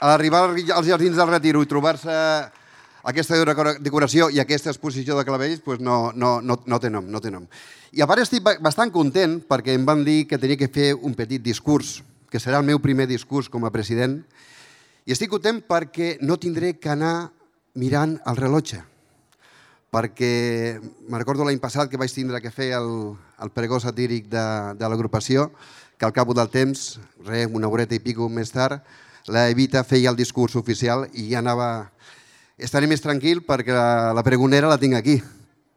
a arribar als Jardins del Retiro i trobar-se aquesta decoració i aquesta exposició de clavells pues no, no, no, no té nom, no té nom. I a part estic bastant content perquè em van dir que tenia que fer un petit discurs, que serà el meu primer discurs com a president, i estic content perquè no tindré que anar mirant el rellotge, perquè me recordo l'any passat que vaig tindre que fer el, el pregó satíric de, de l'agrupació, que al cap del temps, re, una horeta i pico més tard, la Evita feia el discurs oficial i ja anava... Estaré més tranquil perquè la, la pregonera la tinc aquí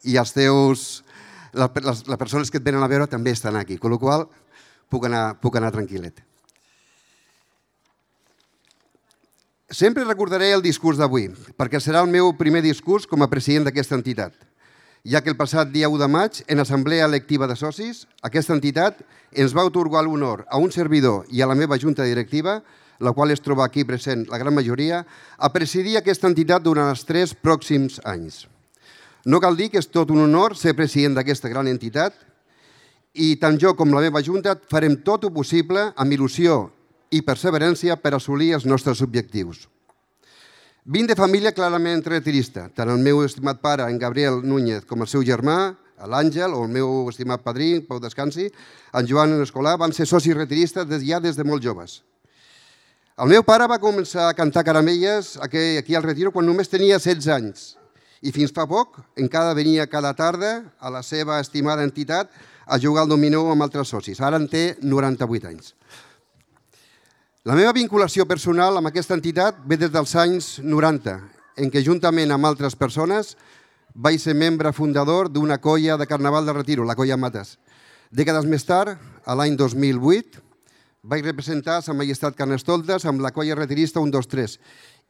i els teus... Les, les, les persones que et venen a veure també estan aquí, amb la qual puc anar, puc anar tranquil·let. Sempre recordaré el discurs d'avui, perquè serà el meu primer discurs com a president d'aquesta entitat, ja que el passat dia 1 de maig, en Assemblea Electiva de Socis, aquesta entitat ens va otorgar l'honor a un servidor i a la meva junta directiva la qual es troba aquí present la gran majoria, a presidir aquesta entitat durant els tres pròxims anys. No cal dir que és tot un honor ser president d'aquesta gran entitat i tant jo com la meva junta farem tot el possible amb il·lusió i perseverància per assolir els nostres objectius. Vinc de família clarament retirista. Tant el meu estimat pare, en Gabriel Núñez, com el seu germà, l'Àngel, o el meu estimat padrí, Pau Descansi, en Joan Escolar, van ser socis retiristes ja des de molt joves. El meu pare va començar a cantar caramelles aquí, aquí al Retiro quan només tenia 16 anys i fins fa poc encara venia cada tarda a la seva estimada entitat a jugar al dominó amb altres socis. Ara en té 98 anys. La meva vinculació personal amb aquesta entitat ve des dels anys 90, en què juntament amb altres persones vaig ser membre fundador d'una colla de Carnaval de Retiro, la Colla Mates. Dècades més tard, a l'any 2008, vaig representar Sa Majestat Carnestoltes amb la colla retirista 123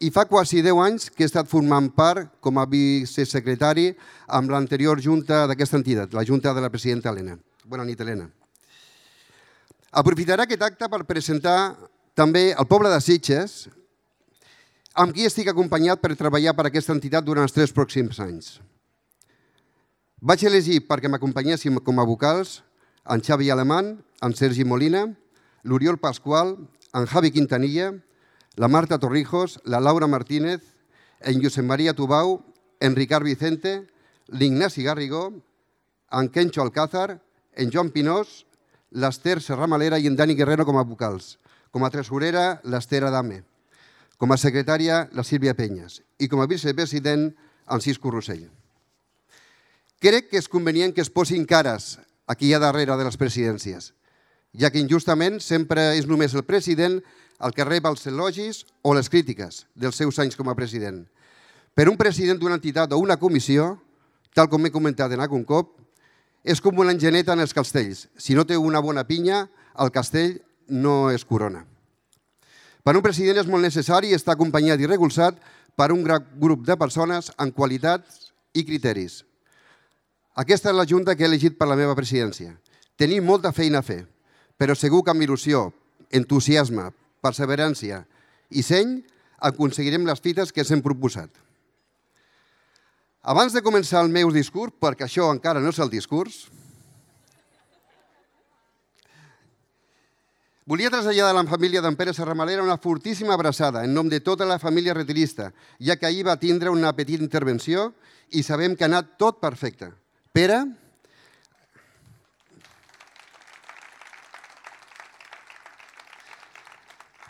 i fa quasi 10 anys que he estat formant part com a vicesecretari amb l'anterior junta d'aquesta entitat, la junta de la presidenta Helena. Bona nit, Helena. Aprofitaré aquest acte per presentar també el poble de Sitges, amb qui estic acompanyat per treballar per aquesta entitat durant els tres pròxims anys. Vaig elegir perquè m'acompanyéssim com a vocals en Xavi Alemany, en Sergi Molina, l'Oriol Pasqual, en Javi Quintanilla, la Marta Torrijos, la Laura Martínez, en Josep María Tubau, en Ricard Vicente, l'Ignasi Garrigó, en Kencho Alcázar, en Joan Pinós, l'Ester Serramalera i en Dani Guerrero com a vocals. Com a tresorera, l'Ester Adame. Com a secretària, la Sílvia Penyes. I com a vicepresident, en Cisco Rossell. Crec que és convenient que es posin cares aquí a darrere de les presidències ja que injustament sempre és només el president el que rep els elogis o les crítiques dels seus anys com a president. Per un president d'una entitat o una comissió, tal com he comentat en algun cop, és com una engeneta en els castells. Si no té una bona pinya, el castell no es corona. Per un president és molt necessari estar acompanyat i recolzat per un gran grup de persones amb qualitats i criteris. Aquesta és la junta que he elegit per la meva presidència. Tenim molta feina a fer, però segur que amb il·lusió, entusiasme, perseverància i seny aconseguirem les fites que ens hem proposat. Abans de començar el meu discurs, perquè això encara no és el discurs, Volia traslladar a la família d'en Pere Serramalera una fortíssima abraçada en nom de tota la família retirista, ja que ahir va tindre una petita intervenció i sabem que ha anat tot perfecte. Pere,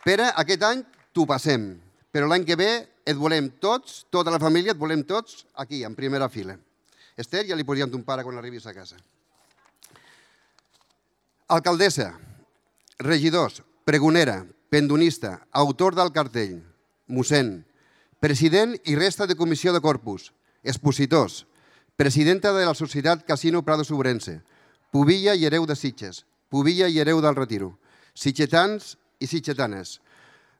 Pere, aquest any t'ho passem, però l'any que ve et volem tots, tota la família, et volem tots aquí, en primera fila. Esther, ja li podríem ton pare quan arribis a casa. Alcaldessa, regidors, pregonera, pendonista, autor del cartell, mossèn, president i resta de comissió de corpus, expositors, presidenta de la Societat Casino Prado Sobrense, Pubilla i hereu de Sitges, Pubilla i hereu del Retiro, sitgetans i sitgetanes.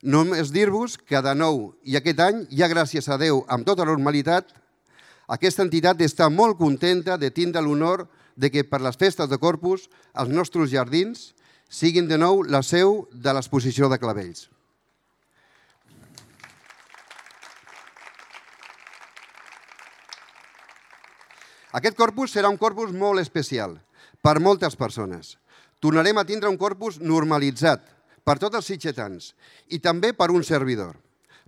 Només dir-vos que de nou i aquest any, ja gràcies a Déu, amb tota normalitat, aquesta entitat està molt contenta de tindre l'honor de que per les festes de Corpus els nostres jardins siguin de nou la seu de l'exposició de clavells. Aquest corpus serà un corpus molt especial per moltes persones. Tornarem a tindre un corpus normalitzat, per tots els sitgetans i també per un servidor.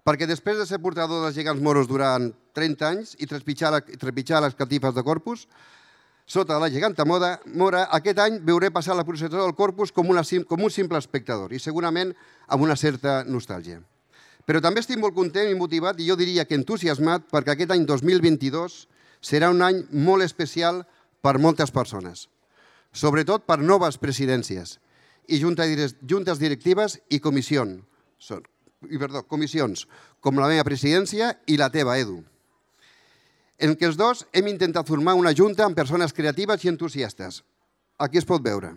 perquè després de ser portador dels gegants moros durant 30 anys i trepitjar, trepitjar les catifes de corpus, sota la geganta moda, mora, aquest any veuré passar la processó del corpus com, una, com un simple espectador i segurament amb una certa nostàlgia. Però també estic molt content i motivat i jo diria que entusiasmat perquè aquest any 2022 serà un any molt especial per moltes persones, sobretot per noves presidències i juntes directives i comissions, i perdó, comissions, com la meva presidència i la teva, Edu, en què els dos hem intentat formar una junta amb persones creatives i entusiastes. Aquí es pot veure.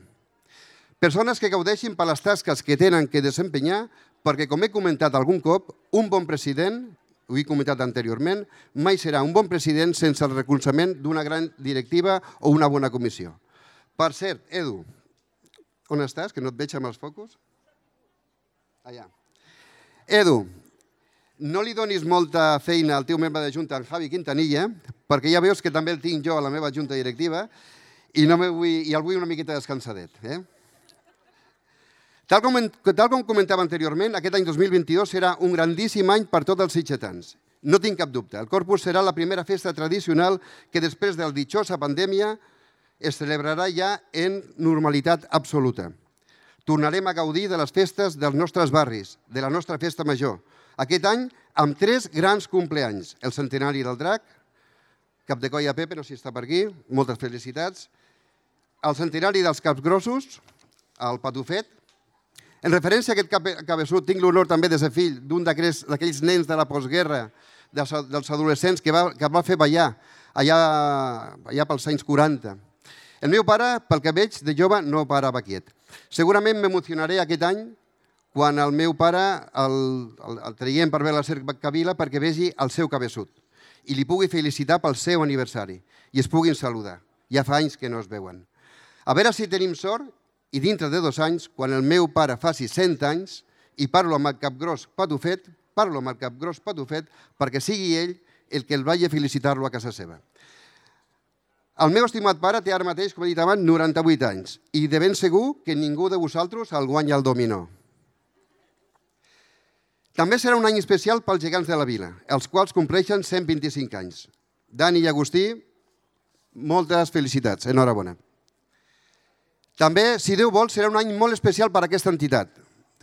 Persones que gaudeixin per les tasques que tenen que desempenyar, perquè, com he comentat algun cop, un bon president, ho he comentat anteriorment, mai serà un bon president sense el recolzament d'una gran directiva o una bona comissió. Per cert, Edu, on estàs? Que no et veig amb els focus. Allà. Edu, no li donis molta feina al teu membre de Junta, en Javi Quintanilla, perquè ja veus que també el tinc jo a la meva Junta Directiva i, no vull, i el vull una miqueta descansadet. Eh? Tal com, tal com comentava anteriorment, aquest any 2022 serà un grandíssim any per tots els sitgetans. No tinc cap dubte. El Corpus serà la primera festa tradicional que després del ditxosa pandèmia es celebrarà ja en normalitat absoluta tornarem a gaudir de les festes dels nostres barris, de la nostra festa major. Aquest any amb tres grans compleanys. El centenari del drac, Cap de Colla Pepe, no sé si està per aquí, moltes felicitats. El centenari dels Caps Grossos, el Patufet. En referència a aquest cabeçut, tinc l'honor també de ser fill d'un d'aquells nens de la postguerra, dels adolescents que va, que va fer ballar allà, allà pels anys 40. El meu pare, pel que veig, de jove no parava quiet. Segurament m'emocionaré aquest any quan el meu pare el, el, el traiem per veure la cercavila perquè vegi el seu cabeçut i li pugui felicitar pel seu aniversari i es puguin saludar. Ja fa anys que no es veuen. A veure si tenim sort i dintre de dos anys, quan el meu pare faci 100 anys i parlo amb el capgros Patufet, parlo amb el capgros Patufet perquè sigui ell el que el vagi a felicitar-lo a casa seva. El meu estimat pare té ara mateix, com he dit abans, 98 anys i de ben segur que ningú de vosaltres el guanya el dominó. També serà un any especial pels gegants de la vila, els quals compleixen 125 anys. Dani i Agustí, moltes felicitats, enhorabona. També, si Déu vol, serà un any molt especial per a aquesta entitat,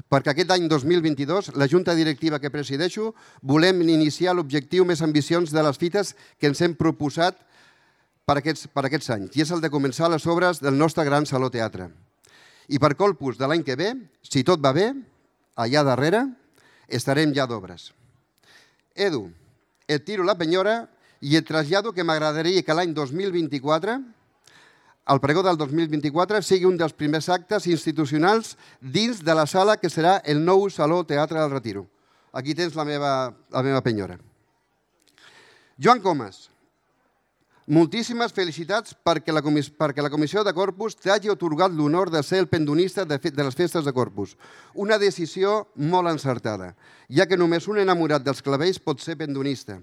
perquè aquest any 2022, la Junta Directiva que presideixo, volem iniciar l'objectiu més ambiciós de les fites que ens hem proposat per aquests, per aquests anys, i és el de començar les obres del nostre gran Saló Teatre. I per colpus de l'any que ve, si tot va bé, allà darrere estarem ja d'obres. Edu, et tiro la penyora i et trasllado que m'agradaria que l'any 2024, el pregó del 2024, sigui un dels primers actes institucionals dins de la sala que serà el nou Saló Teatre del Retiro. Aquí tens la meva, la meva penyora. Joan Comas, Moltíssimes felicitats perquè la, comis perquè la Comissió de Corpus t'hagi otorgat l'honor de ser el pendonista de, de les festes de Corpus. Una decisió molt encertada, ja que només un enamorat dels clavells pot ser pendonista.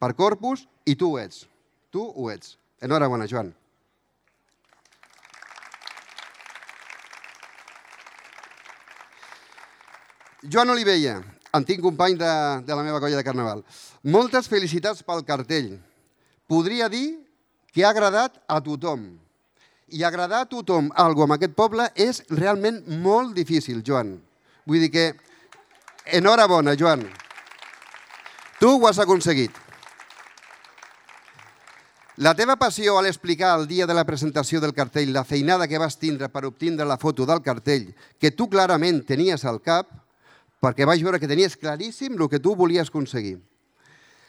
Per Corpus, i tu ho ets. Tu ho ets. Enhorabona, Joan. Joan Olivella, antic company de, de la meva colla de Carnaval. Moltes felicitats pel cartell podria dir que ha agradat a tothom. I agradar a tothom algo en aquest poble és realment molt difícil, Joan. Vull dir que enhorabona, Joan. Tu ho has aconseguit. La teva passió al explicar el dia de la presentació del cartell la feinada que vas tindre per obtindre la foto del cartell que tu clarament tenies al cap, perquè vaig veure que tenies claríssim el que tu volies aconseguir.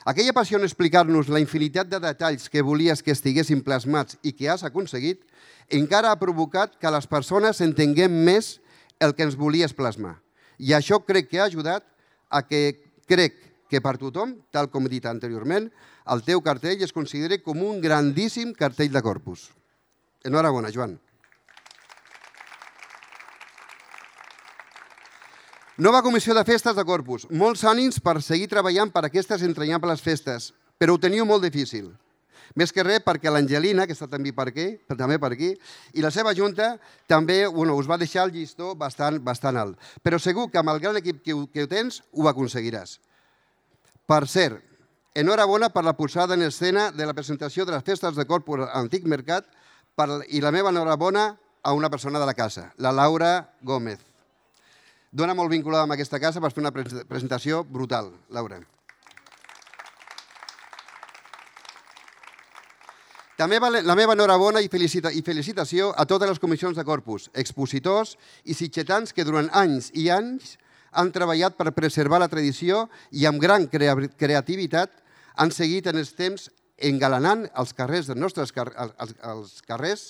Aquella passió en explicar-nos la infinitat de detalls que volies que estiguessin plasmats i que has aconseguit, encara ha provocat que les persones entenguem més el que ens volies plasmar. I això crec que ha ajudat a que crec que per tothom, tal com he dit anteriorment, el teu cartell es consideri com un grandíssim cartell de corpus. Enhorabona, Joan. Nova comissió de festes de Corpus. Molts ànims per seguir treballant per aquestes entranyables festes, però ho teniu molt difícil. Més que res perquè l'Angelina, que està també per aquí, també per aquí, i la seva junta també bueno, us va deixar el llistó bastant, bastant alt. Però segur que amb el gran equip que, que ho tens ho aconseguiràs. Per cert, enhorabona per la posada en escena de la presentació de les festes de Corpus a l'Antic Mercat per, i la meva enhorabona a una persona de la casa, la Laura Gómez. Dona molt vinculada amb aquesta casa, vas fer una presentació brutal, Laura. També la meva enhorabona i, felicita, i felicitació a totes les comissions de corpus, expositors i sitgetans que durant anys i anys han treballat per preservar la tradició i amb gran creativitat han seguit en els temps engalanant els carrers dels nostres car els, els carrers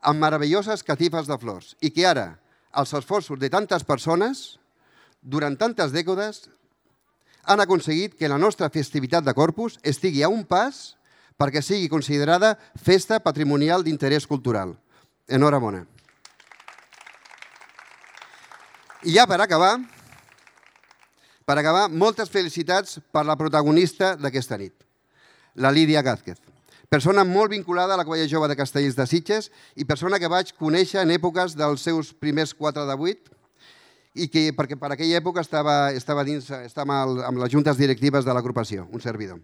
amb meravelloses catifes de flors i que ara els esforços de tantes persones durant tantes dècades han aconseguit que la nostra festivitat de Corpus estigui a un pas perquè sigui considerada festa patrimonial d'interès cultural. Enhorabona. I ja per acabar, per acabar, moltes felicitats per la protagonista d'aquesta nit, la Lídia Gázquez. Persona molt vinculada a la Colla Jove de Castells de Sitges i persona que vaig conèixer en èpoques dels seus primers 4 de 8 i que perquè per aquella època estava, estava, dins, estava amb les juntes directives de l'agrupació, un servidor.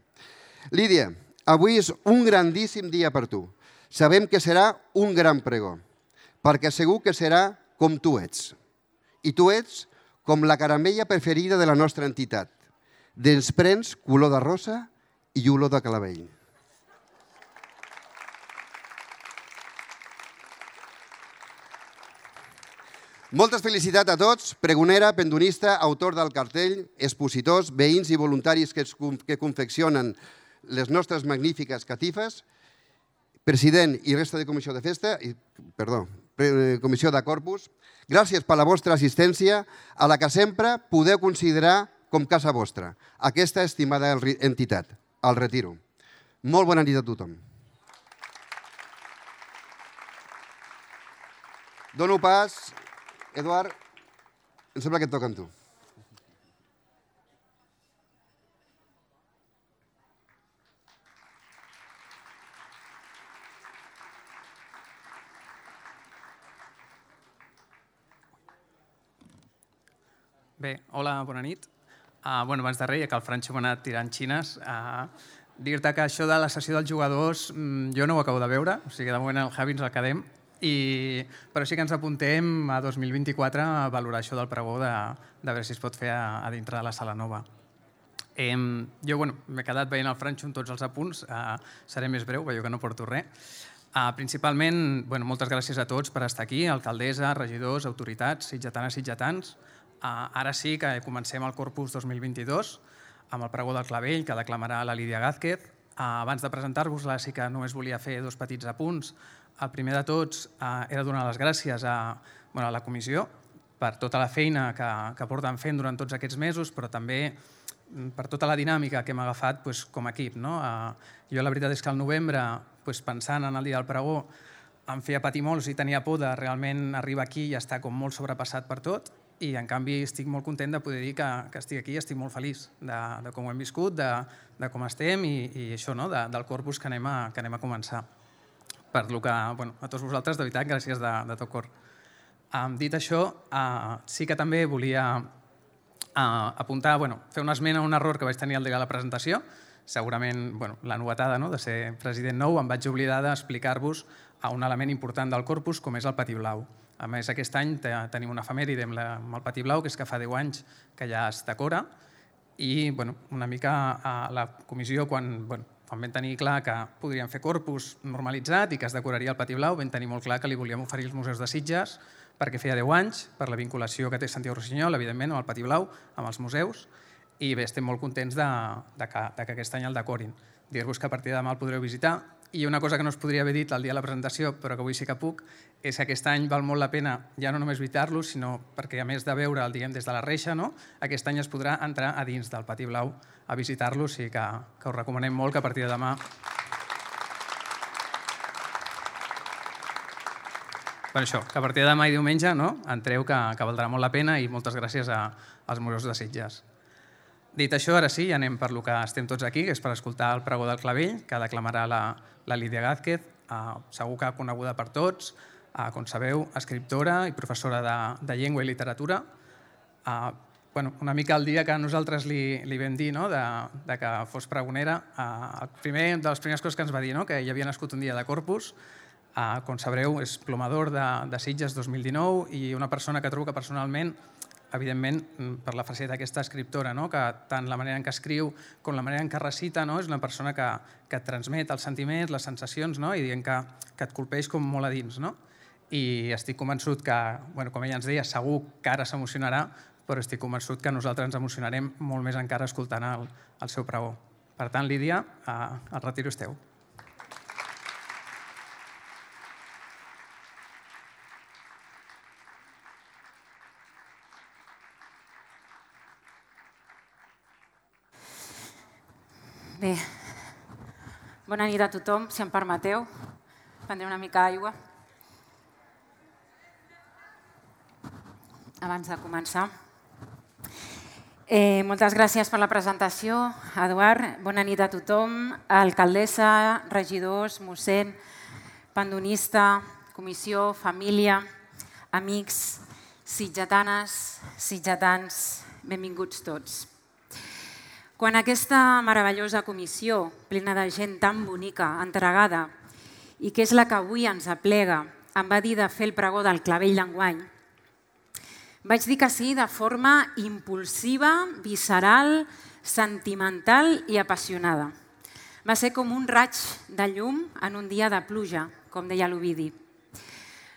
Lídia, avui és un grandíssim dia per tu. Sabem que serà un gran pregó, perquè segur que serà com tu ets. I tu ets com la caramella preferida de la nostra entitat. Dels prens color de rosa i olor de calavell. Moltes felicitats a tots, pregonera, pendonista, autor del cartell, expositors, veïns i voluntaris que, que confeccionen les nostres magnífiques catifes, president i resta de comissió de festa, i, perdó, comissió de corpus, Gràcies per la vostra assistència, a la que sempre podeu considerar com casa vostra, aquesta estimada entitat. El retiro. Molt bona nit a tothom. Dono pas, Eduard, em sembla que et toca amb tu. Bé, hola, bona nit. Uh, bueno, abans de res, ja que el Francho m'ha anat tirant xines, uh, dir-te que això de la sessió dels jugadors mm, jo no ho acabo de veure, o sigui, de moment el Javi ens el quedem, i, però sí que ens apuntem a 2024 a valorar això del pregó de, de veure si es pot fer a, a dintre de la sala nova. Eh, jo bueno, m'he quedat veient el Francho amb tots els apunts, uh, seré més breu, veig que no porto res. Uh, principalment, bueno, moltes gràcies a tots per estar aquí, alcaldessa, regidors, autoritats, sitgetanes, sitgetans, Uh, ara sí que comencem el Corpus 2022 amb el pregó del clavell que declamarà la Lídia Gázquez. Uh, abans de presentar-vos-la sí que només volia fer dos petits apunts. El primer de tots uh, era donar les gràcies a, bueno, a la comissió per tota la feina que, que porten fent durant tots aquests mesos, però també mm, per tota la dinàmica que hem agafat pues, com a equip. No? Uh, jo la veritat és que al novembre, pues, pensant en el dia del pregó, em feia patir molt i tenia por de realment arribar aquí i estar com molt sobrepassat per tot i en canvi estic molt content de poder dir que, que estic aquí i estic molt feliç de, de com ho hem viscut, de, de com estem i, i això, no? de, del corpus que anem, a, que anem a començar. Per lo que, bueno, a tots vosaltres, de veritat, gràcies de, de tot cor. Um, dit això, uh, sí que també volia uh, apuntar, bueno, fer una esmena a un error que vaig tenir al dia de la presentació. Segurament, bueno, la novetada no? de ser president nou, em vaig oblidar d'explicar-vos un element important del corpus, com és el pati blau. A més, aquest any tenim una efemèride amb, amb el Pati Blau, que és que fa 10 anys que ja es decora, i bueno, una mica a la comissió, quan, bueno, quan vam tenir clar que podríem fer corpus normalitzat i que es decoraria el Pati Blau, vam tenir molt clar que li volíem oferir els museus de Sitges, perquè feia 10 anys, per la vinculació que té Santiago Rossinyol, evidentment, amb el Pati Blau, amb els museus, i bé, estem molt contents de, de, que, de que aquest any el decorin. Dir-vos que a partir de demà el podreu visitar, i una cosa que no es podria haver dit el dia de la presentació, però que avui sí que puc, és que aquest any val molt la pena ja no només visitar-lo, sinó perquè a més de veure el diguem des de la reixa, no? aquest any es podrà entrar a dins del Pati Blau a visitar-lo, o sigui que, que us recomanem molt que a partir de demà Per això, que a partir de demà i diumenge no? entreu que, que valdrà molt la pena i moltes gràcies a, als museus de Sitges. Dit això, ara sí, anem per lo que estem tots aquí, que és per escoltar el pregó del clavell, que declamarà la, la Lídia Gázquez, eh, segur que coneguda per tots, eh, com sabeu, escriptora i professora de, de llengua i literatura. Eh, bueno, una mica el dia que nosaltres li, li vam dir no? de, de que fos pregonera, eh, el primer, de les primeres coses que ens va dir, no? que hi havia nascut un dia de Corpus, eh, com sabreu, és plomador de, de Sitges 2019 i una persona que trobo que personalment evidentment, mm, per la faceta d'aquesta escriptora, no? que tant la manera en què escriu com la manera en què recita no? és una persona que, que et transmet els sentiments, les sensacions, no? i dient que, que et colpeix com molt a dins. No? I estic convençut que, bueno, com ella ens deia, segur que ara s'emocionarà, però estic convençut que nosaltres ens emocionarem molt més encara escoltant el, el seu pregó. Per tant, Lídia, eh, el retiro és teu. Bé, bona nit a tothom, si em permeteu. Prendré una mica d'aigua. Abans de començar. Eh, moltes gràcies per la presentació, Eduard. Bona nit a tothom, alcaldessa, regidors, mossèn, pandonista, comissió, família, amics, sitgetanes, sitgetans, benvinguts tots. Quan aquesta meravellosa comissió, plena de gent tan bonica, entregada, i que és la que avui ens aplega, em va dir de fer el pregó del clavell d'enguany, vaig dir que sí de forma impulsiva, visceral, sentimental i apassionada. Va ser com un raig de llum en un dia de pluja, com deia l'Ovidi.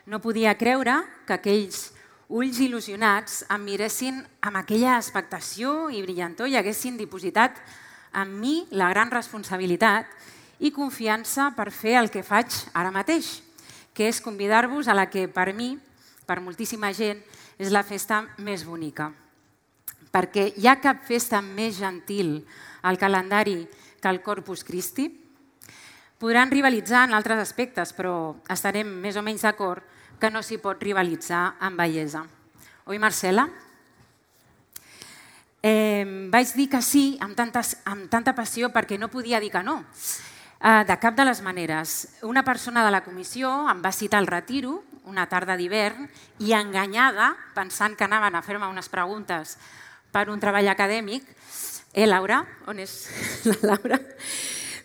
No podia creure que aquells ulls il·lusionats em miressin amb aquella expectació i brillantor i haguessin dipositat en mi la gran responsabilitat i confiança per fer el que faig ara mateix, que és convidar-vos a la que per mi, per moltíssima gent, és la festa més bonica. Perquè hi ha cap festa més gentil al calendari que el Corpus Christi? Podran rivalitzar en altres aspectes, però estarem més o menys d'acord que no s'hi pot rivalitzar amb bellesa. Oi, Marcela? Eh, vaig dir que sí amb tanta, amb tanta passió perquè no podia dir que no. Eh, de cap de les maneres. Una persona de la comissió em va citar al retiro, una tarda d'hivern, i enganyada, pensant que anaven a fer-me unes preguntes per un treball acadèmic, eh, Laura? On és la Laura?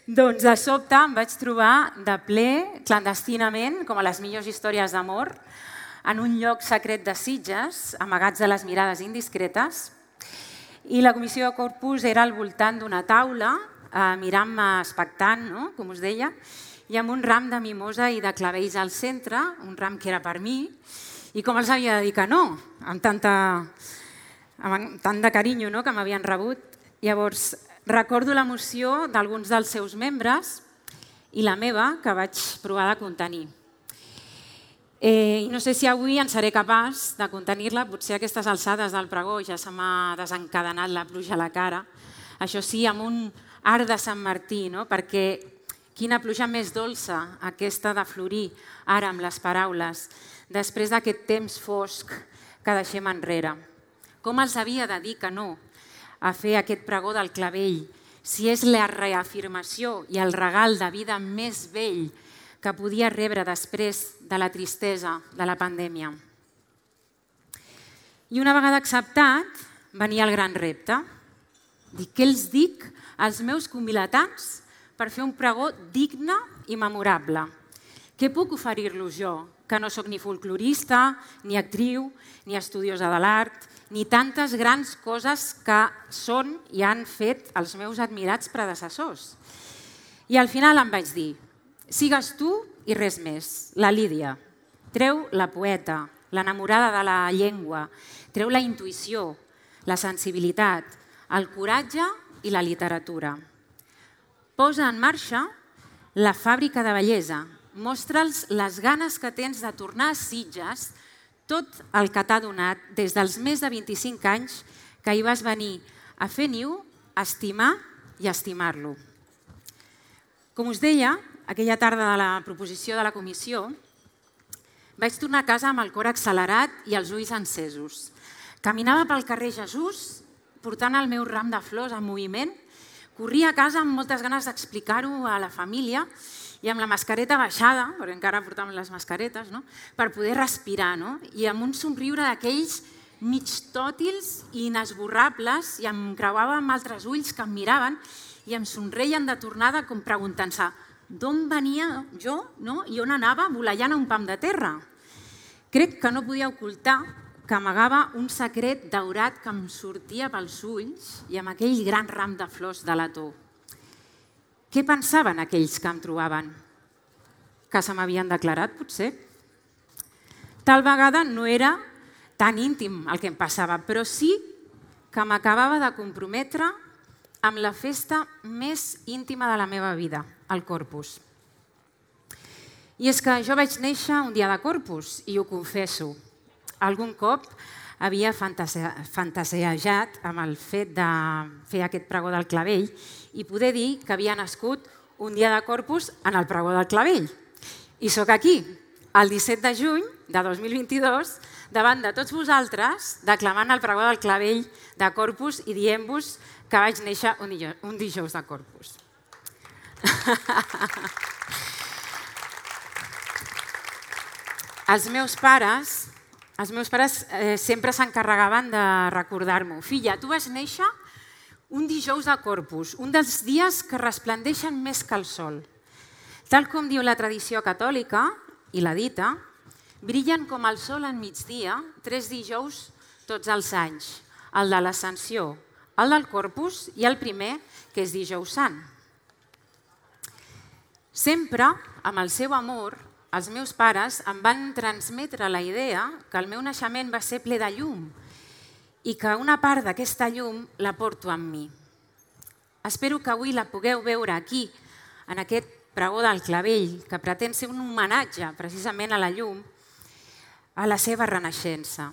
Doncs de sobte em vaig trobar de ple, clandestinament, com a les millors històries d'amor, en un lloc secret de Sitges, amagats de les mirades indiscretes, i la comissió de Corpus era al voltant d'una taula, eh, mirant-me expectant, no? com us deia, i amb un ram de mimosa i de clavells al centre, un ram que era per mi, i com els havia de dir que no, amb, tanta, amb tant de carinyo no? que m'havien rebut. Llavors, Recordo l'emoció d'alguns dels seus membres i la meva, que vaig provar de contenir. Eh, no sé si avui en seré capaç de contenir-la, potser a aquestes alçades del pregó ja se m'ha desencadenat la pluja a la cara. Això sí, amb un art de Sant Martí, no? perquè quina pluja més dolça aquesta de florir ara amb les paraules, després d'aquest temps fosc que deixem enrere. Com els havia de dir que no a fer aquest pregó del clavell, si és la reafirmació i el regal de vida més vell que podia rebre després de la tristesa de la pandèmia. I una vegada acceptat, venia el gran repte. Dic, què els dic als meus convilatants per fer un pregó digne i memorable? Què puc oferir-los jo, que no sóc ni folclorista, ni actriu, ni estudiosa de l'art, ni tantes grans coses que són i han fet els meus admirats predecessors. I al final em vaig dir, sigues tu i res més, la Lídia. Treu la poeta, l'enamorada de la llengua, treu la intuïció, la sensibilitat, el coratge i la literatura. Posa en marxa la fàbrica de bellesa, mostra'ls les ganes que tens de tornar a Sitges tot el que t'ha donat des dels més de 25 anys que hi vas venir a fer niu, a estimar i a estimar-lo. Com us deia, aquella tarda de la proposició de la comissió, vaig tornar a casa amb el cor accelerat i els ulls encesos. Caminava pel carrer Jesús, portant el meu ram de flors en moviment, corria a casa amb moltes ganes d'explicar-ho a la família i amb la mascareta baixada, perquè encara portàvem les mascaretes, no? per poder respirar, no? i amb un somriure d'aquells mig tòtils i inesborrables i em creuava amb altres ulls que em miraven i em somreien de tornada com preguntant-se d'on venia jo no? i on anava volallant a un pam de terra. Crec que no podia ocultar que amagava un secret daurat que em sortia pels ulls i amb aquell gran ram de flors de lató. Què pensaven aquells que em trobaven? Que se m'havien declarat, potser? Tal vegada no era tan íntim el que em passava, però sí que m'acabava de comprometre amb la festa més íntima de la meva vida, el Corpus. I és que jo vaig néixer un dia de Corpus, i ho confesso. Algun cop havia fantasejat amb el fet de fer aquest pregó del clavell i poder dir que havia nascut un dia de Corpus en el pregó del clavell. I sóc aquí, el 17 de juny de 2022, davant de tots vosaltres, declamant el pregó del clavell de Corpus i dient-vos que vaig néixer un dijous, un de Corpus. els meus pares, els meus pares eh, sempre s'encarregaven de recordar-m'ho. Filla, tu vas néixer un dijous de Corpus, un dels dies que resplendeixen més que el sol. Tal com diu la tradició catòlica i la dita, brillen com el sol en migdia tres dijous tots els anys, el de l'Ascensió, el del Corpus i el primer, que és dijous sant. Sempre, amb el seu amor, els meus pares em van transmetre la idea que el meu naixement va ser ple de llum i que una part d'aquesta llum la porto amb mi. Espero que avui la pugueu veure aquí, en aquest pregó del clavell, que pretén ser un homenatge precisament a la llum, a la seva renaixença.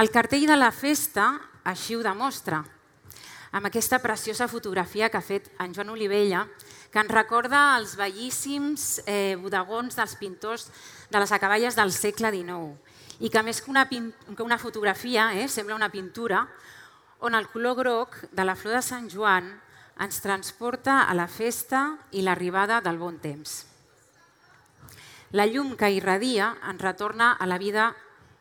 El cartell de la festa així ho demostra amb aquesta preciosa fotografia que ha fet en Joan Olivella, que ens recorda els bellíssims eh, bodegons dels pintors de les acaballes del segle XIX i que més que una, que una fotografia eh, sembla una pintura on el color groc de la flor de Sant Joan ens transporta a la festa i l'arribada del bon temps. La llum que irradia ens retorna a la vida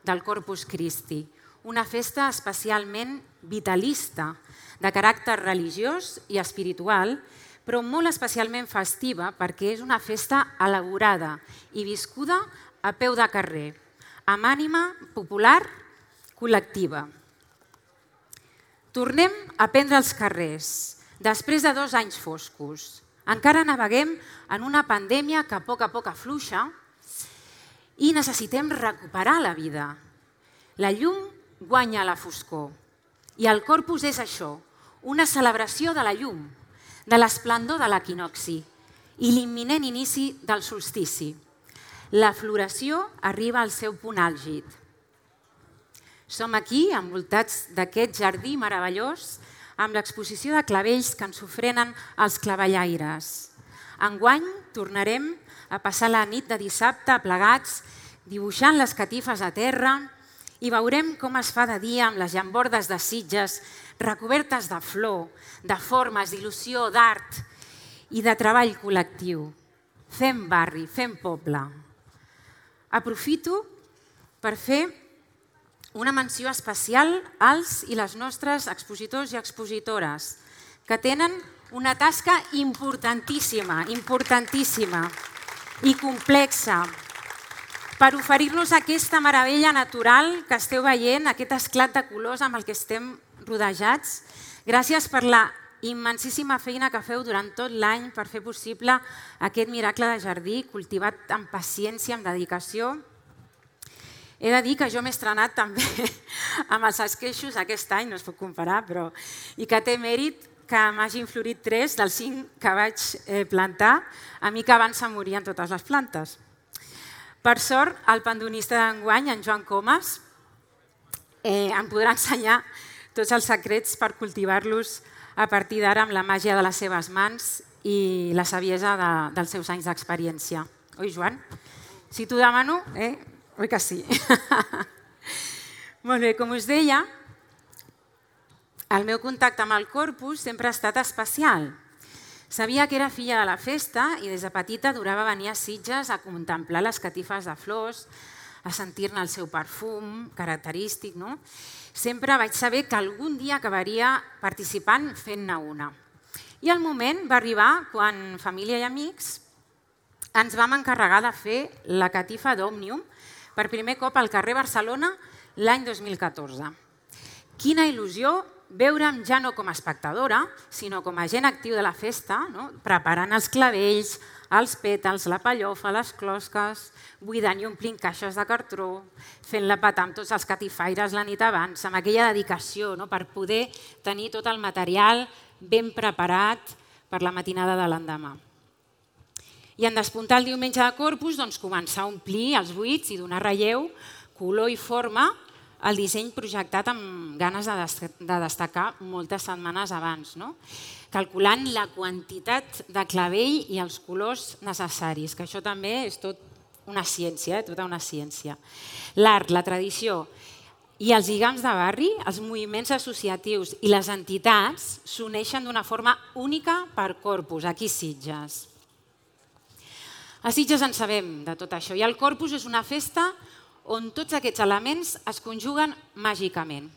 del Corpus Christi, una festa especialment vitalista, de caràcter religiós i espiritual, però molt especialment festiva perquè és una festa elaborada i viscuda a peu de carrer, amb ànima popular col·lectiva. Tornem a prendre els carrers, després de dos anys foscos. Encara naveguem en una pandèmia que a poc a poc afluixa i necessitem recuperar la vida. La llum guanya la foscor i el corpus és això, una celebració de la llum, de l'esplendor de l'equinoxi i l'imminent inici del solstici. La floració arriba al seu punt àlgid. Som aquí, envoltats d'aquest jardí meravellós, amb l'exposició de clavells que ens ofrenen els clavellaires. Enguany tornarem a passar la nit de dissabte plegats, dibuixant les catifes a terra, i veurem com es fa de dia amb les llambordes de sitges recobertes de flor, de formes, d'il·lusió, d'art i de treball col·lectiu. Fem barri, fem poble. Aprofito per fer una menció especial als i les nostres expositors i expositores, que tenen una tasca importantíssima, importantíssima i complexa per oferir-nos aquesta meravella natural que esteu veient, aquest esclat de colors amb el que estem rodejats. Gràcies per la immensíssima feina que feu durant tot l'any per fer possible aquest miracle de jardí cultivat amb paciència, amb dedicació. He de dir que jo m'he estrenat també amb els esqueixos aquest any, no es pot comparar, però i que té mèrit que m'hagin florit tres dels cinc que vaig eh, plantar, a mi que abans se morien totes les plantes. Per sort, el pandonista d'enguany, en Joan Comas, eh, em podrà ensenyar tots els secrets per cultivar-los a partir d'ara amb la màgia de les seves mans i la saviesa de, dels seus anys d'experiència. Oi, Joan? Si t'ho demano, eh? oi que sí? Molt bé, com us deia, el meu contacte amb el corpus sempre ha estat especial. Sabia que era filla de la festa i des de petita durava venir a Sitges a contemplar les catifes de flors, a sentir-ne el seu perfum característic, no? sempre vaig saber que algun dia acabaria participant fent-ne una. I el moment va arribar quan família i amics ens vam encarregar de fer la catifa d'Òmnium per primer cop al carrer Barcelona l'any 2014. Quina il·lusió veure'm ja no com a espectadora, sinó com a gent actiu de la festa, no? preparant els clavells, els pètals, la pallofa, les closques, buidant i omplint caixes de cartró, fent la pata amb tots els catifaires la nit abans, amb aquella dedicació no? per poder tenir tot el material ben preparat per la matinada de l'endemà. I en despuntar el diumenge de Corpus, doncs, començar a omplir els buits i donar relleu, color i forma el disseny projectat amb ganes de, de destacar moltes setmanes abans, no? calculant la quantitat de clavell i els colors necessaris, que això també és tot una ciència, eh? tota una ciència. L'art, la tradició i els lligams de barri, els moviments associatius i les entitats s'uneixen d'una forma única per Corpus, aquí Sitges. A Sitges en sabem de tot això i el Corpus és una festa on tots aquests elements es conjuguen màgicament.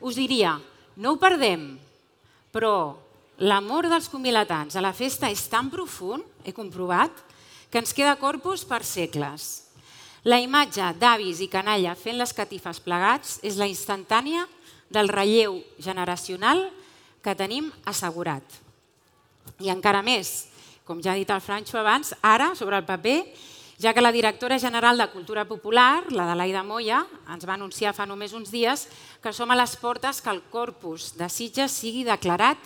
Us diria, no ho perdem, però l'amor dels convilatans a la festa és tan profund, he comprovat, que ens queda Corpus per segles. La imatge d'avis i canalla fent les catifes plegats és la instantània del relleu generacional que tenim assegurat. I encara més, com ja ha dit el Franxo abans, ara, sobre el paper, ja que la directora general de Cultura Popular, la de Laida Moya, ens va anunciar fa només uns dies que som a les portes que el corpus de Sitges sigui declarat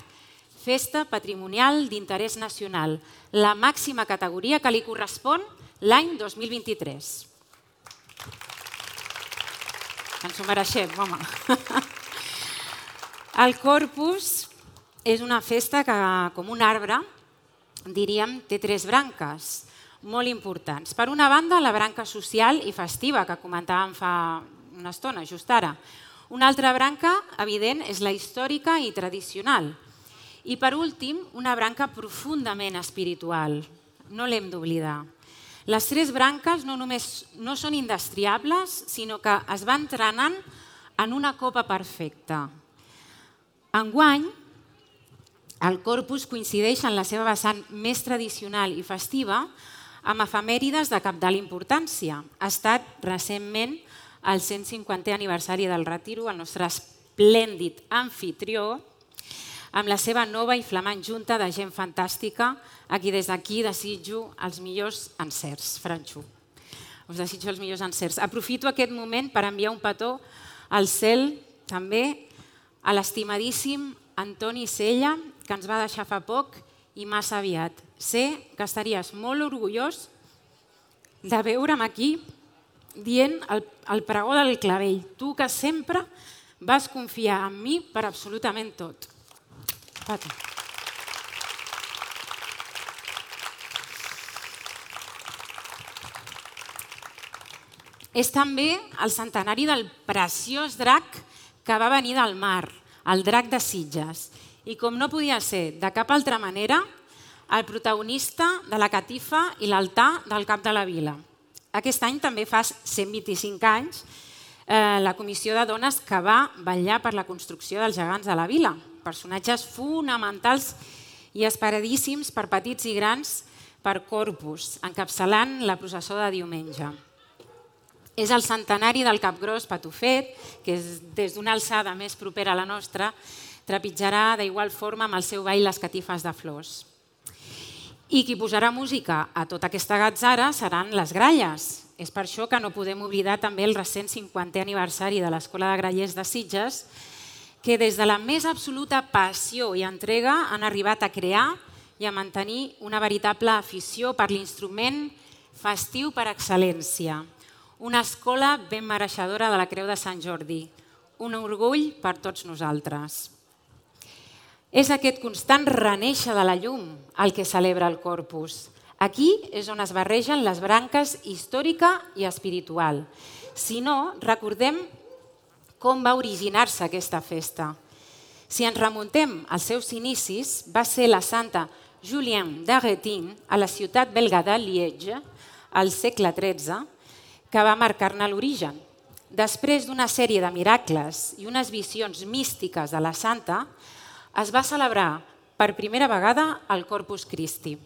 Festa Patrimonial d'Interès Nacional, la màxima categoria que li correspon l'any 2023. Ens ho mereixem, home. El corpus és una festa que, com un arbre, diríem, té tres branques molt importants. Per una banda, la branca social i festiva, que comentàvem fa una estona, just ara. Una altra branca, evident, és la històrica i tradicional. I per últim, una branca profundament espiritual. No l'hem d'oblidar. Les tres branques no només no són indestriables, sinó que es van entrenant en una copa perfecta. Enguany, el corpus coincideix en la seva vessant més tradicional i festiva amb efemèrides de capdalt importància. Ha estat recentment el 150è aniversari del Retiro, el nostre esplèndid anfitrió, amb la seva nova i flamant junta de gent fantàstica, a qui des d'aquí desitjo els millors encerts. Franxo, us desitjo els millors encerts. Aprofito aquest moment per enviar un petó al cel també a l'estimadíssim Antoni Sella, que ens va deixar fa poc i massa aviat. Sé que estaries molt orgullós de veure'm aquí dient el, el pregó del clavell. Tu que sempre vas confiar en mi per absolutament tot. Pati. És també el centenari del preciós drac que va venir del mar, el drac de Sitges, i com no podia ser de cap altra manera, el protagonista de la catifa i l'altar del cap de la vila. Aquest any també fa 125 anys eh, la comissió de dones que va vetllar per la construcció dels gegants de la vila, personatges fonamentals i esperadíssims per petits i grans per Corpus, encapçalant la processó de diumenge. És el centenari del Capgròs Patufet, que és des d'una alçada més propera a la nostra, trepitjarà d'igual forma amb el seu ball les catifes de flors. I qui posarà música a tota aquesta gatzara seran les gralles. És per això que no podem oblidar també el recent 50è aniversari de l'Escola de Grallers de Sitges, que des de la més absoluta passió i entrega han arribat a crear i a mantenir una veritable afició per l'instrument festiu per excel·lència. Una escola ben mereixedora de la Creu de Sant Jordi. Un orgull per tots nosaltres. És aquest constant reneixer de la llum el que celebra el Corpus. Aquí és on es barregen les branques històrica i espiritual. Si no, recordem com va originar-se aquesta festa. Si ens remuntem als seus inicis, va ser la santa Julien d'Aretin, a la ciutat belga de Liege, al segle XIII, que va marcar-ne l'origen. Després d'una sèrie de miracles i unes visions místiques de la santa, es va celebrar per primera vegada el Corpus Christi.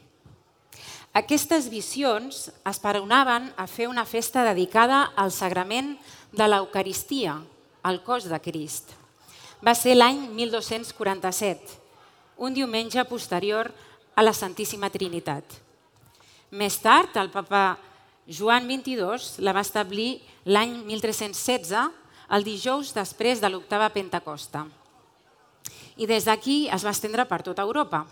Aquestes visions esperonaven a fer una festa dedicada al sagrament de l'Eucaristia, el cos de Crist. Va ser l'any 1247, un diumenge posterior a la Santíssima Trinitat. Més tard, el papa Joan XXII la va establir l'any 1316, el dijous després de l'octava Pentecosta. I des d'aquí es va estendre per tota Europa.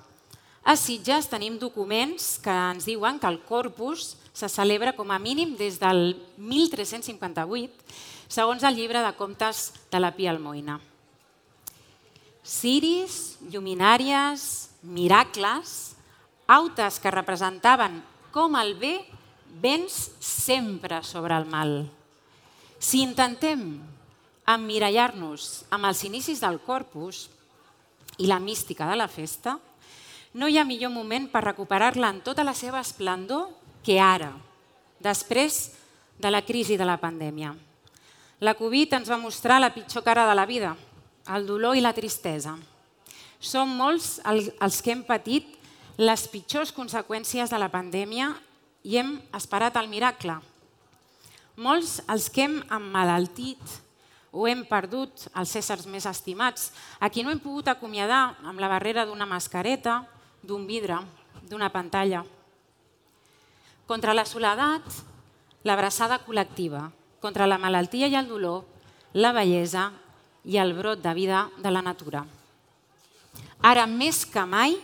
A Sitges tenim documents que ens diuen que el Corpus se celebra com a mínim des del 1358, segons el llibre de comptes de la Pia Almoina. Ciris, lluminàries, miracles, autes que representaven com el bé vens sempre sobre el mal. Si intentem emmirallar-nos amb els inicis del corpus i la mística de la festa, no hi ha millor moment per recuperar-la en tota la seva esplendor que ara, després de la crisi de la pandèmia. La Covid ens va mostrar la pitjor cara de la vida, el dolor i la tristesa. Som molts els que hem patit les pitjors conseqüències de la pandèmia i hem esperat el miracle. Molts els que hem emmalaltit o hem perdut els éssers més estimats, a qui no hem pogut acomiadar amb la barrera d'una mascareta, d'un vidre, d'una pantalla. Contra la soledat, l'abraçada col·lectiva. Contra la malaltia i el dolor, la bellesa i el brot de vida de la natura. Ara, més que mai,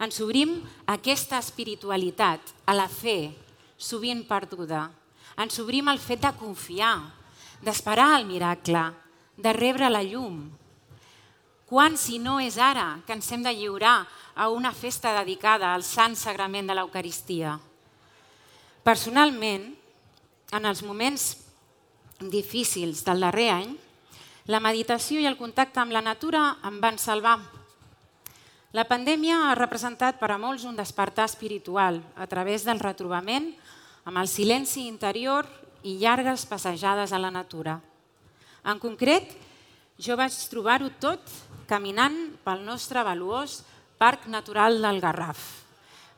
ens obrim a aquesta espiritualitat, a la fe, sovint perduda. Ens obrim al fet de confiar, d'esperar el miracle, de rebre la llum. Quan, si no és ara, que ens hem de lliurar a una festa dedicada al Sant Sagrament de l'Eucaristia. Personalment, en els moments difícils del darrer any, la meditació i el contacte amb la natura em van salvar. La pandèmia ha representat per a molts un despertar espiritual a través del retrobament amb el silenci interior i llargues passejades a la natura. En concret, jo vaig trobar-ho tot caminant pel nostre valuós Parc Natural del Garraf,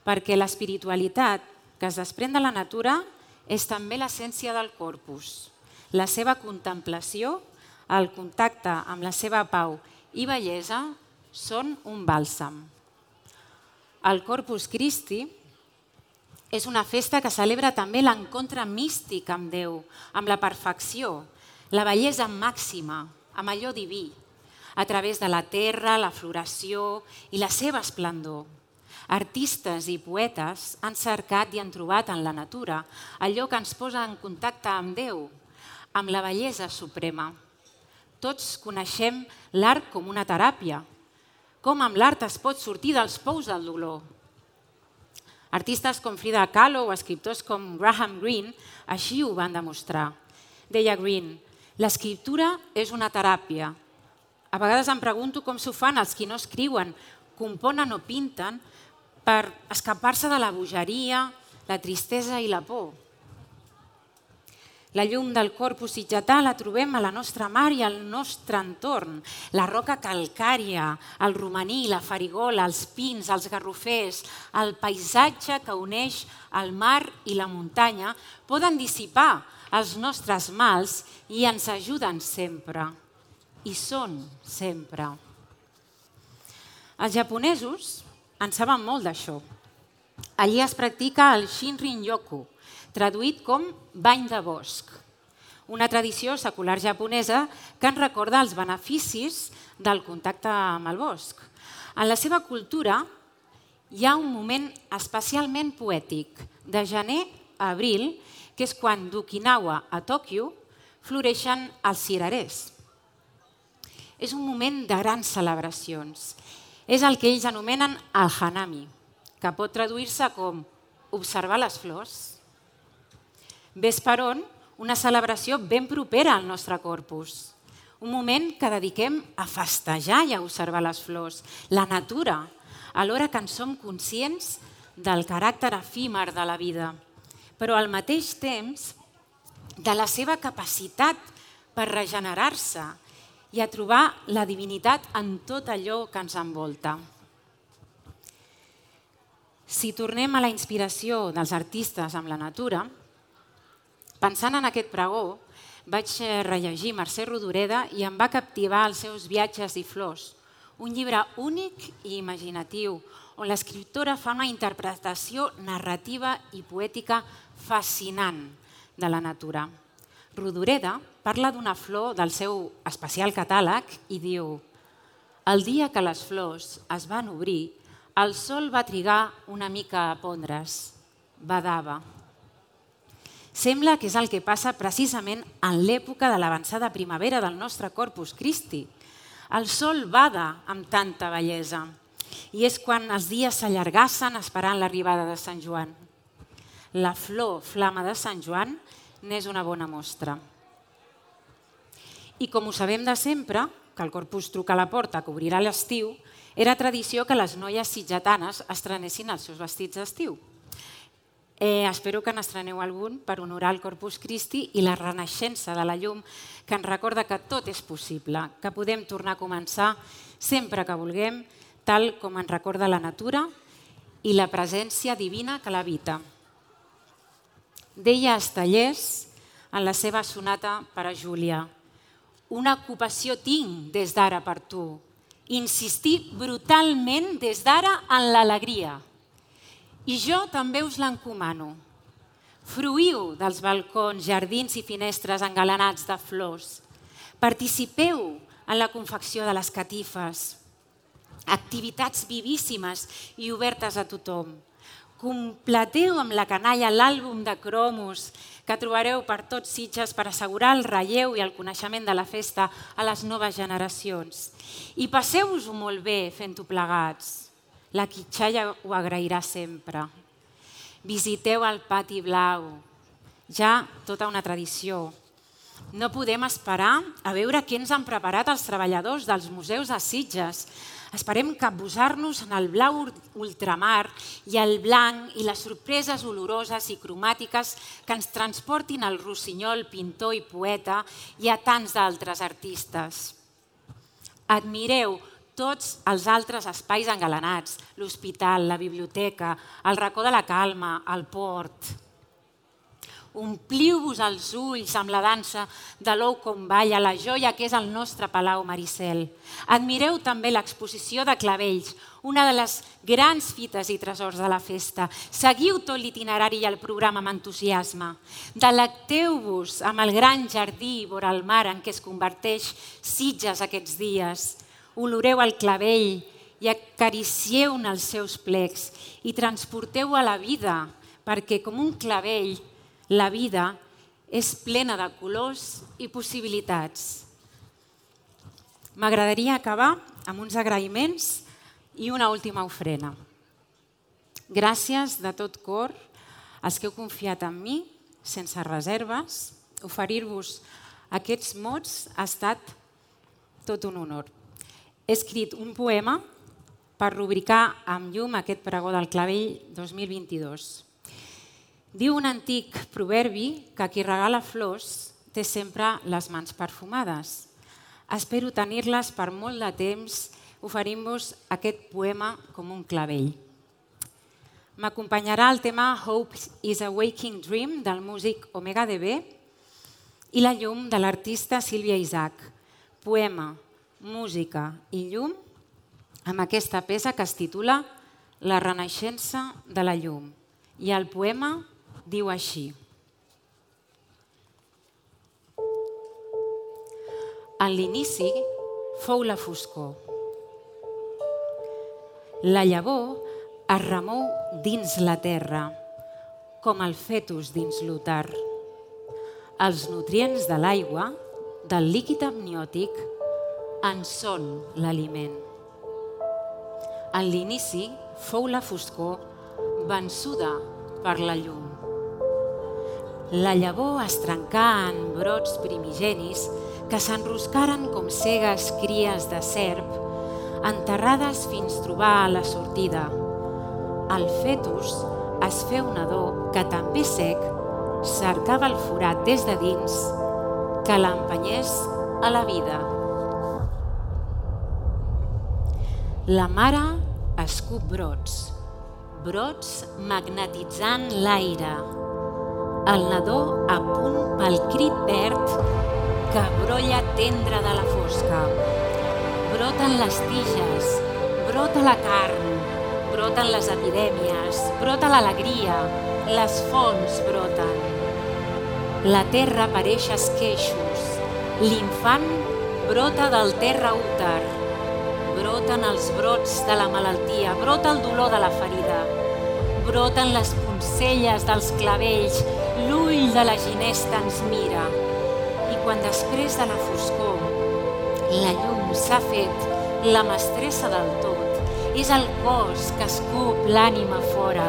perquè l'espiritualitat que es desprèn de la natura és també l'essència del corpus. La seva contemplació, el contacte amb la seva pau i bellesa són un bàlsam. El Corpus Christi és una festa que celebra també l'encontre místic amb Déu, amb la perfecció, la bellesa màxima, amb allò diví, a través de la terra, la floració i la seva esplendor. Artistes i poetes han cercat i han trobat en la natura allò que ens posa en contacte amb Déu, amb la bellesa suprema. Tots coneixem l'art com una teràpia, com amb l'art es pot sortir dels pous del dolor. Artistes com Frida Kahlo o escriptors com Graham Greene així ho van demostrar. Deia Greene, l'escriptura és una teràpia, a vegades em pregunto com s'ho fan els qui no escriuen, componen o pinten per escapar-se de la bogeria, la tristesa i la por. La llum del corpus sitgetà la trobem a la nostra mar i al nostre entorn. La roca calcària, el romaní, la farigola, els pins, els garrofers, el paisatge que uneix el mar i la muntanya poden dissipar els nostres mals i ens ajuden sempre i són sempre. Els japonesos en saben molt d'això. Allí es practica el Shinrin-yoku, traduït com bany de bosc, una tradició secular japonesa que ens recorda els beneficis del contacte amb el bosc. En la seva cultura hi ha un moment especialment poètic, de gener a abril, que és quan d'Okinawa a Tòquio floreixen els cirerers és un moment de grans celebracions. És el que ells anomenen el hanami, que pot traduir-se com observar les flors. Ves per on, una celebració ben propera al nostre corpus. Un moment que dediquem a festejar i a observar les flors, la natura, alhora que en som conscients del caràcter efímer de la vida. Però al mateix temps de la seva capacitat per regenerar-se i a trobar la divinitat en tot allò que ens envolta. Si tornem a la inspiració dels artistes amb la natura, pensant en aquest pregó, vaig rellegir Mercè Rodoreda i em va captivar els seus viatges i flors, un llibre únic i imaginatiu, on l'escriptora fa una interpretació narrativa i poètica fascinant de la natura. Rodoreda parla d'una flor del seu especial catàleg i diu el dia que les flors es van obrir, el sol va trigar una mica a pondre's, badava. Sembla que és el que passa precisament en l'època de l'avançada primavera del nostre Corpus Christi. El sol bada amb tanta bellesa i és quan els dies s'allargassen esperant l'arribada de Sant Joan. La flor flama de Sant Joan n'és una bona mostra. I com ho sabem de sempre, que el Corpus truca a la porta que obrirà l'estiu, era tradició que les noies sitjatanes estrenessin els seus vestits d'estiu. Eh, espero que n'estreneu algun per honorar el Corpus Christi i la renaixença de la llum que ens recorda que tot és possible, que podem tornar a començar sempre que vulguem, tal com ens recorda la natura i la presència divina que l'habita. Deia Estallés en la seva sonata per a Júlia, una ocupació tinc des d'ara per tu, insistir brutalment des d'ara en l'alegria. I jo també us l'encomano. Fruïu dels balcons, jardins i finestres engalanats de flors. Participeu en la confecció de les catifes, activitats vivíssimes i obertes a tothom. Completeu amb la canalla l'àlbum de cromos que trobareu per tots Sitges per assegurar el relleu i el coneixement de la festa a les noves generacions. I passeu-vos-ho molt bé fent-ho plegats. La quitxalla ho agrairà sempre. Visiteu el pati blau, ja tota una tradició. No podem esperar a veure què ens han preparat els treballadors dels museus de Sitges Esperem capbussar-nos en el blau ultramar i el blanc i les sorpreses oloroses i cromàtiques que ens transportin al rossinyol, pintor i poeta i a tants d'altres artistes. Admireu tots els altres espais engalanats, l'hospital, la biblioteca, el racó de la calma, el port. Ompliu-vos els ulls amb la dansa de l'ou com balla, la joia que és el nostre Palau Maricel. Admireu també l'exposició de clavells, una de les grans fites i tresors de la festa. Seguiu tot l'itinerari i el programa amb entusiasme. Delecteu-vos amb el gran jardí vora el mar en què es converteix Sitges aquests dies. Oloreu el clavell i acaricieu-ne els seus plecs i transporteu a la vida, perquè com un clavell la vida és plena de colors i possibilitats. M'agradaria acabar amb uns agraïments i una última ofrena. Gràcies de tot cor als que heu confiat en mi, sense reserves. Oferir-vos aquests mots ha estat tot un honor. He escrit un poema per rubricar amb llum aquest pregó del clavell 2022. Diu un antic proverbi que qui regala flors té sempre les mans perfumades. Espero tenir-les per molt de temps oferint-vos aquest poema com un clavell. M'acompanyarà el tema Hope is a Waking Dream del músic Omega DB i la llum de l'artista Sílvia Isaac. Poema, música i llum amb aquesta peça que es titula La renaixença de la llum. I el poema diu així. En l'inici fou la foscor. La llavor es remou dins la terra, com el fetus dins l'otar. Els nutrients de l'aigua, del líquid amniòtic, en són l'aliment. En l'inici fou la foscor vençuda per la llum. La llavor es trencà en brots primigenis que s'enroscaren com cegues cries de serp, enterrades fins trobar la sortida. El fetus es feu nadó que també sec cercava el forat des de dins que l'empenyés a la vida. La mare escup brots, brots magnetitzant l'aire. El nadó a punt pel crit verd que brolla tendre de la fosca. Broten les tiges, brota la carn, broten les epidèmies, brota l'alegria, les fonts broten. La terra pareix esqueixos, l'infant brota del terra úter, broten els brots de la malaltia, brota el dolor de la ferida, broten les poncelles dels clavells, l'ull de la ginesta ens mira. I quan després de la foscor la llum s'ha fet la mestressa del tot, és el cos que escup l'ànima fora.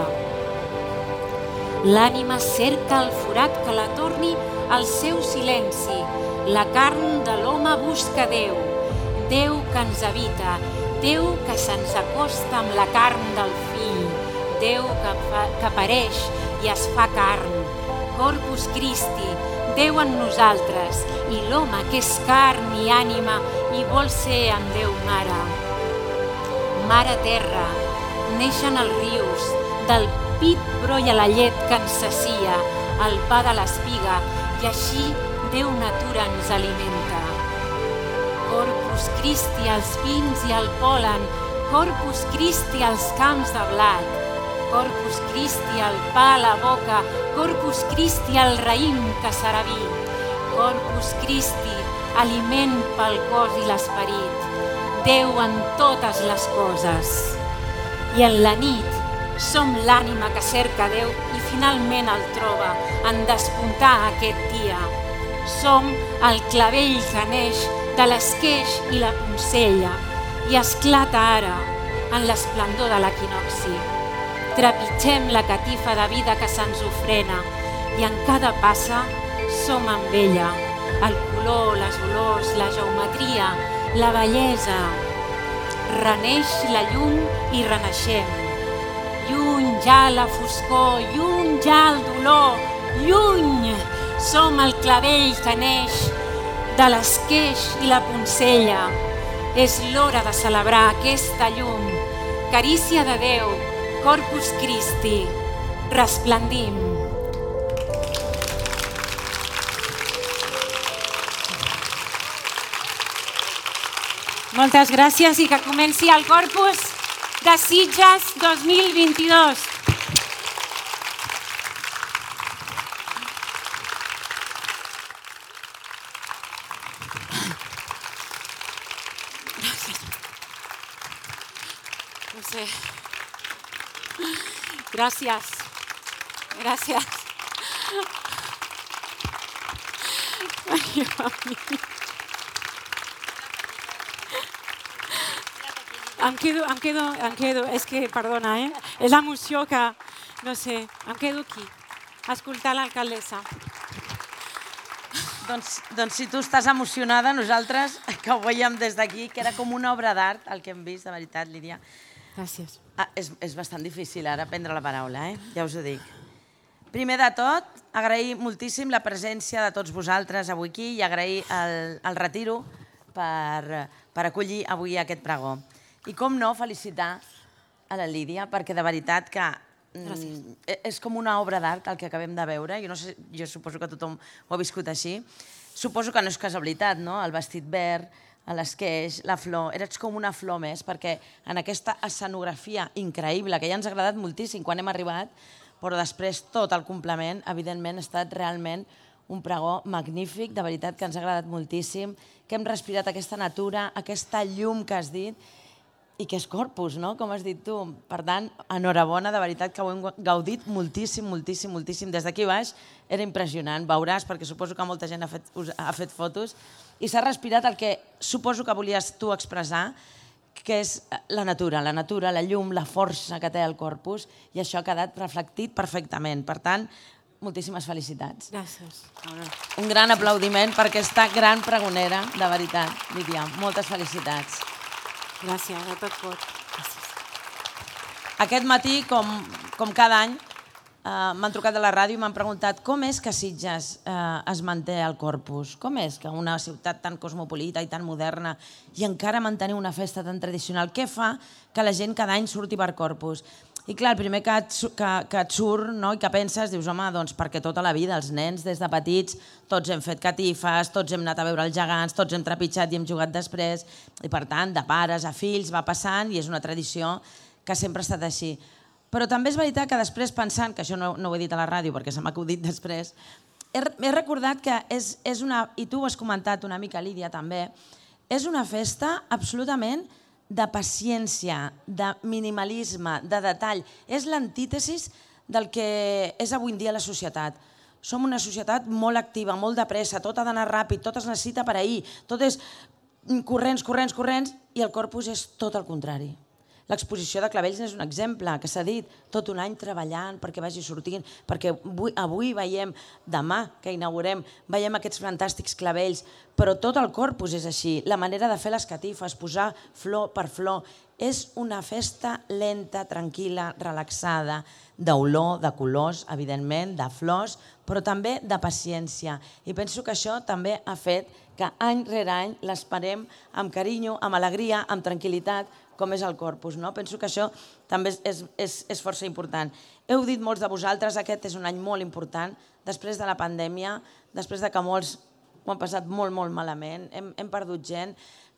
L'ànima cerca el forat que la torni al seu silenci. La carn de l'home busca Déu, Déu que ens habita, Déu que se'ns acosta amb la carn del fill, Déu que, fa, que apareix i es fa carn. Corpus Christi, Déu en nosaltres, i l'home que és carn i ànima i vol ser amb Déu mare mare terra, neixen els rius, del pit brolla la llet que ens sacia, el pa de l'espiga, i així Déu natura ens alimenta. Corpus Christi als vins i al polen, Corpus Christi als camps de blat, Corpus Christi al pa a la boca, Corpus Christi al raïm que serà vi, Corpus Christi, aliment pel cos i l'esperit, Déu en totes les coses. I en la nit som l'ànima que cerca Déu i finalment el troba en despuntar aquest dia. Som el clavell que neix de l'esqueix i la poncella i esclata ara en l'esplendor de l'equinoxi. Trepitgem la catifa de vida que se'ns ofrena i en cada passa som amb ella. El color, les olors, la geometria, la bellesa. Reneix la llum i renaixem. Lluny ja la foscor, lluny ja el dolor, lluny som el clavell que neix de l'esqueix i la poncella. És l'hora de celebrar aquesta llum, carícia de Déu, Corpus Christi, resplendim. Moltes gràcies i que comenci el Corpus de Sitges 2022. Gràcies. No sé. Gràcies. Ai, em quedo, em quedo, em quedo, és que, perdona, eh? És l'emoció que, no sé, em quedo aquí, escoltar l'alcaldessa. Doncs, doncs si tu estàs emocionada, nosaltres, que ho veiem des d'aquí, que era com una obra d'art el que hem vist, de veritat, Lídia. Gràcies. Ah, és, és bastant difícil ara prendre la paraula, eh? ja us ho dic. Primer de tot, agrair moltíssim la presència de tots vosaltres avui aquí i agrair el, el retiro per, per acollir avui aquest pregó. I com no, felicitar a la Lídia, perquè de veritat que mm, Gràcies. és com una obra d'art el que acabem de veure. Jo, no sé, jo suposo que tothom ho ha viscut així. Suposo que no és casualitat, no? El vestit verd, l'esqueix, la flor... Eres com una flor més, perquè en aquesta escenografia increïble, que ja ens ha agradat moltíssim quan hem arribat, però després tot el complement, evidentment, ha estat realment un pregó magnífic, de veritat que ens ha agradat moltíssim, que hem respirat aquesta natura, aquesta llum que has dit, i que és Corpus, no? com has dit tu. Per tant, enhorabona, de veritat que ho hem gaudit moltíssim, moltíssim, moltíssim. Des d'aquí baix era impressionant, veuràs, perquè suposo que molta gent ha fet, ha fet fotos, i s'ha respirat el que suposo que volies tu expressar, que és la natura, la natura, la llum, la força que té el Corpus, i això ha quedat reflectit perfectament. Per tant, moltíssimes felicitats. Gràcies. Un gran aplaudiment per aquesta gran pregonera, de veritat, Lídia. Moltes felicitats. Gràcies, a tot. Gràcies. Aquest matí, com, com cada any, Uh, m'han trucat de la ràdio i m'han preguntat com és que Sitges uh, es manté al Corpus? Com és que una ciutat tan cosmopolita i tan moderna i encara mantenir una festa tan tradicional? Què fa que la gent cada any surti per Corpus? I clar, el primer que et, que, que et surt no? i que penses, dius, home, doncs perquè tota la vida, els nens des de petits, tots hem fet catifes, tots hem anat a veure els gegants, tots hem trepitjat i hem jugat després, i per tant, de pares a fills va passant i és una tradició que sempre ha estat així. Però també és veritat que després pensant, que això no, no ho he dit a la ràdio perquè se m'ha acudit després, he, he recordat que és, és una, i tu ho has comentat una mica, Lídia, també, és una festa absolutament de paciència, de minimalisme, de detall. És l'antítesis del que és avui dia la societat. Som una societat molt activa, molt de pressa, tot ha d'anar ràpid, tot es necessita per ahir, tot és corrents, corrents, corrents, i el corpus és tot el contrari. L'exposició de clavells és un exemple que s'ha dit, tot un any treballant perquè vagi sortint, perquè avui, avui veiem, demà que inaugurem, veiem aquests fantàstics clavells, però tot el corpus és així, la manera de fer les catifes, posar flor per flor, és una festa lenta, tranquil·la, relaxada, d'olor, de colors, evidentment, de flors, però també de paciència. I penso que això també ha fet que any rere any l'esperem amb carinyo, amb alegria, amb tranquil·litat, com és el corpus. No? Penso que això també és, és, és força important. Heu dit molts de vosaltres, aquest és un any molt important, després de la pandèmia, després de que molts ho han passat molt, molt malament, hem, hem perdut gent,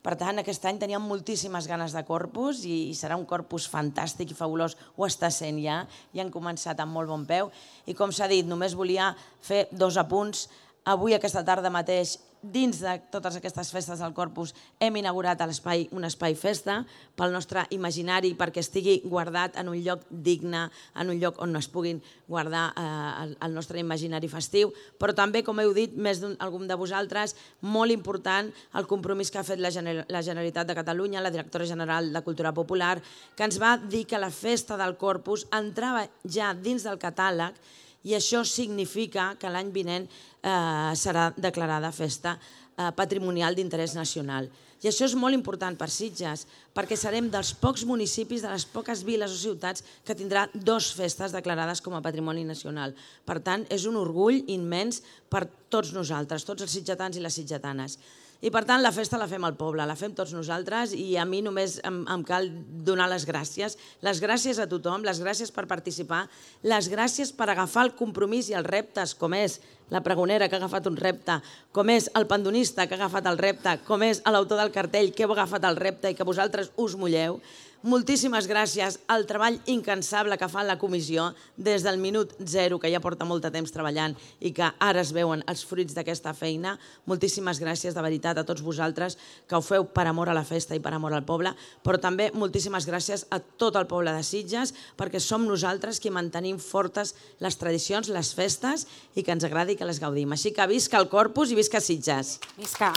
per tant, aquest any teníem moltíssimes ganes de corpus i, i serà un corpus fantàstic i fabulós, ho està sent ja, i han començat amb molt bon peu. I com s'ha dit, només volia fer dos apunts. Avui, aquesta tarda mateix, dins de totes aquestes festes del Corpus hem inaugurat l'espai un espai festa pel nostre imaginari perquè estigui guardat en un lloc digne, en un lloc on no es puguin guardar eh, el, el nostre imaginari festiu, però també, com heu dit, més d'algun de vosaltres, molt important el compromís que ha fet la, Gener la Generalitat de Catalunya, la directora general de Cultura Popular, que ens va dir que la festa del Corpus entrava ja dins del catàleg i això significa que l'any vinent eh, serà declarada festa eh, patrimonial d'interès nacional. I això és molt important per Sitges, perquè serem dels pocs municipis, de les poques viles o ciutats que tindrà dos festes declarades com a patrimoni nacional. Per tant, és un orgull immens per tots nosaltres, tots els sitgetans i les sitgetanes. I per tant la festa la fem al poble, la fem tots nosaltres i a mi només em, em cal donar les gràcies. Les gràcies a tothom, les gràcies per participar, les gràcies per agafar el compromís i els reptes, com és la pregonera que ha agafat un repte, com és el pandonista que ha agafat el repte, com és l'autor del cartell que heu agafat el repte i que vosaltres us mulleu. Moltíssimes gràcies al treball incansable que fa la comissió des del minut zero, que ja porta molt de temps treballant i que ara es veuen els fruits d'aquesta feina. Moltíssimes gràcies de veritat a tots vosaltres que ho feu per amor a la festa i per amor al poble, però també moltíssimes gràcies a tot el poble de Sitges perquè som nosaltres qui mantenim fortes les tradicions, les festes i que ens agradi que les gaudim. Així que visca el Corpus i visca Sitges. Visca.